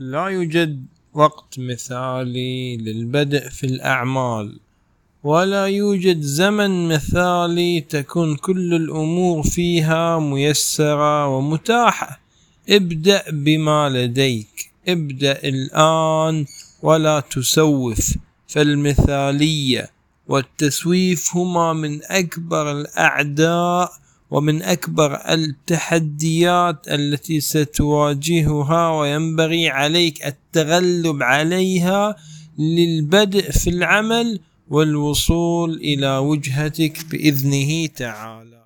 لا يوجد وقت مثالي للبدء في الأعمال ولا يوجد زمن مثالي تكون كل الأمور فيها ميسرة ومتاحة. ابدأ بما لديك ابدأ الآن ولا تسوف. فالمثالية والتسويف هما من أكبر الأعداء ومن أكبر التحديات التي ستواجهها وينبغي عليك التغلب عليها للبدء في العمل والوصول إلى وجهتك بإذنه تعالى.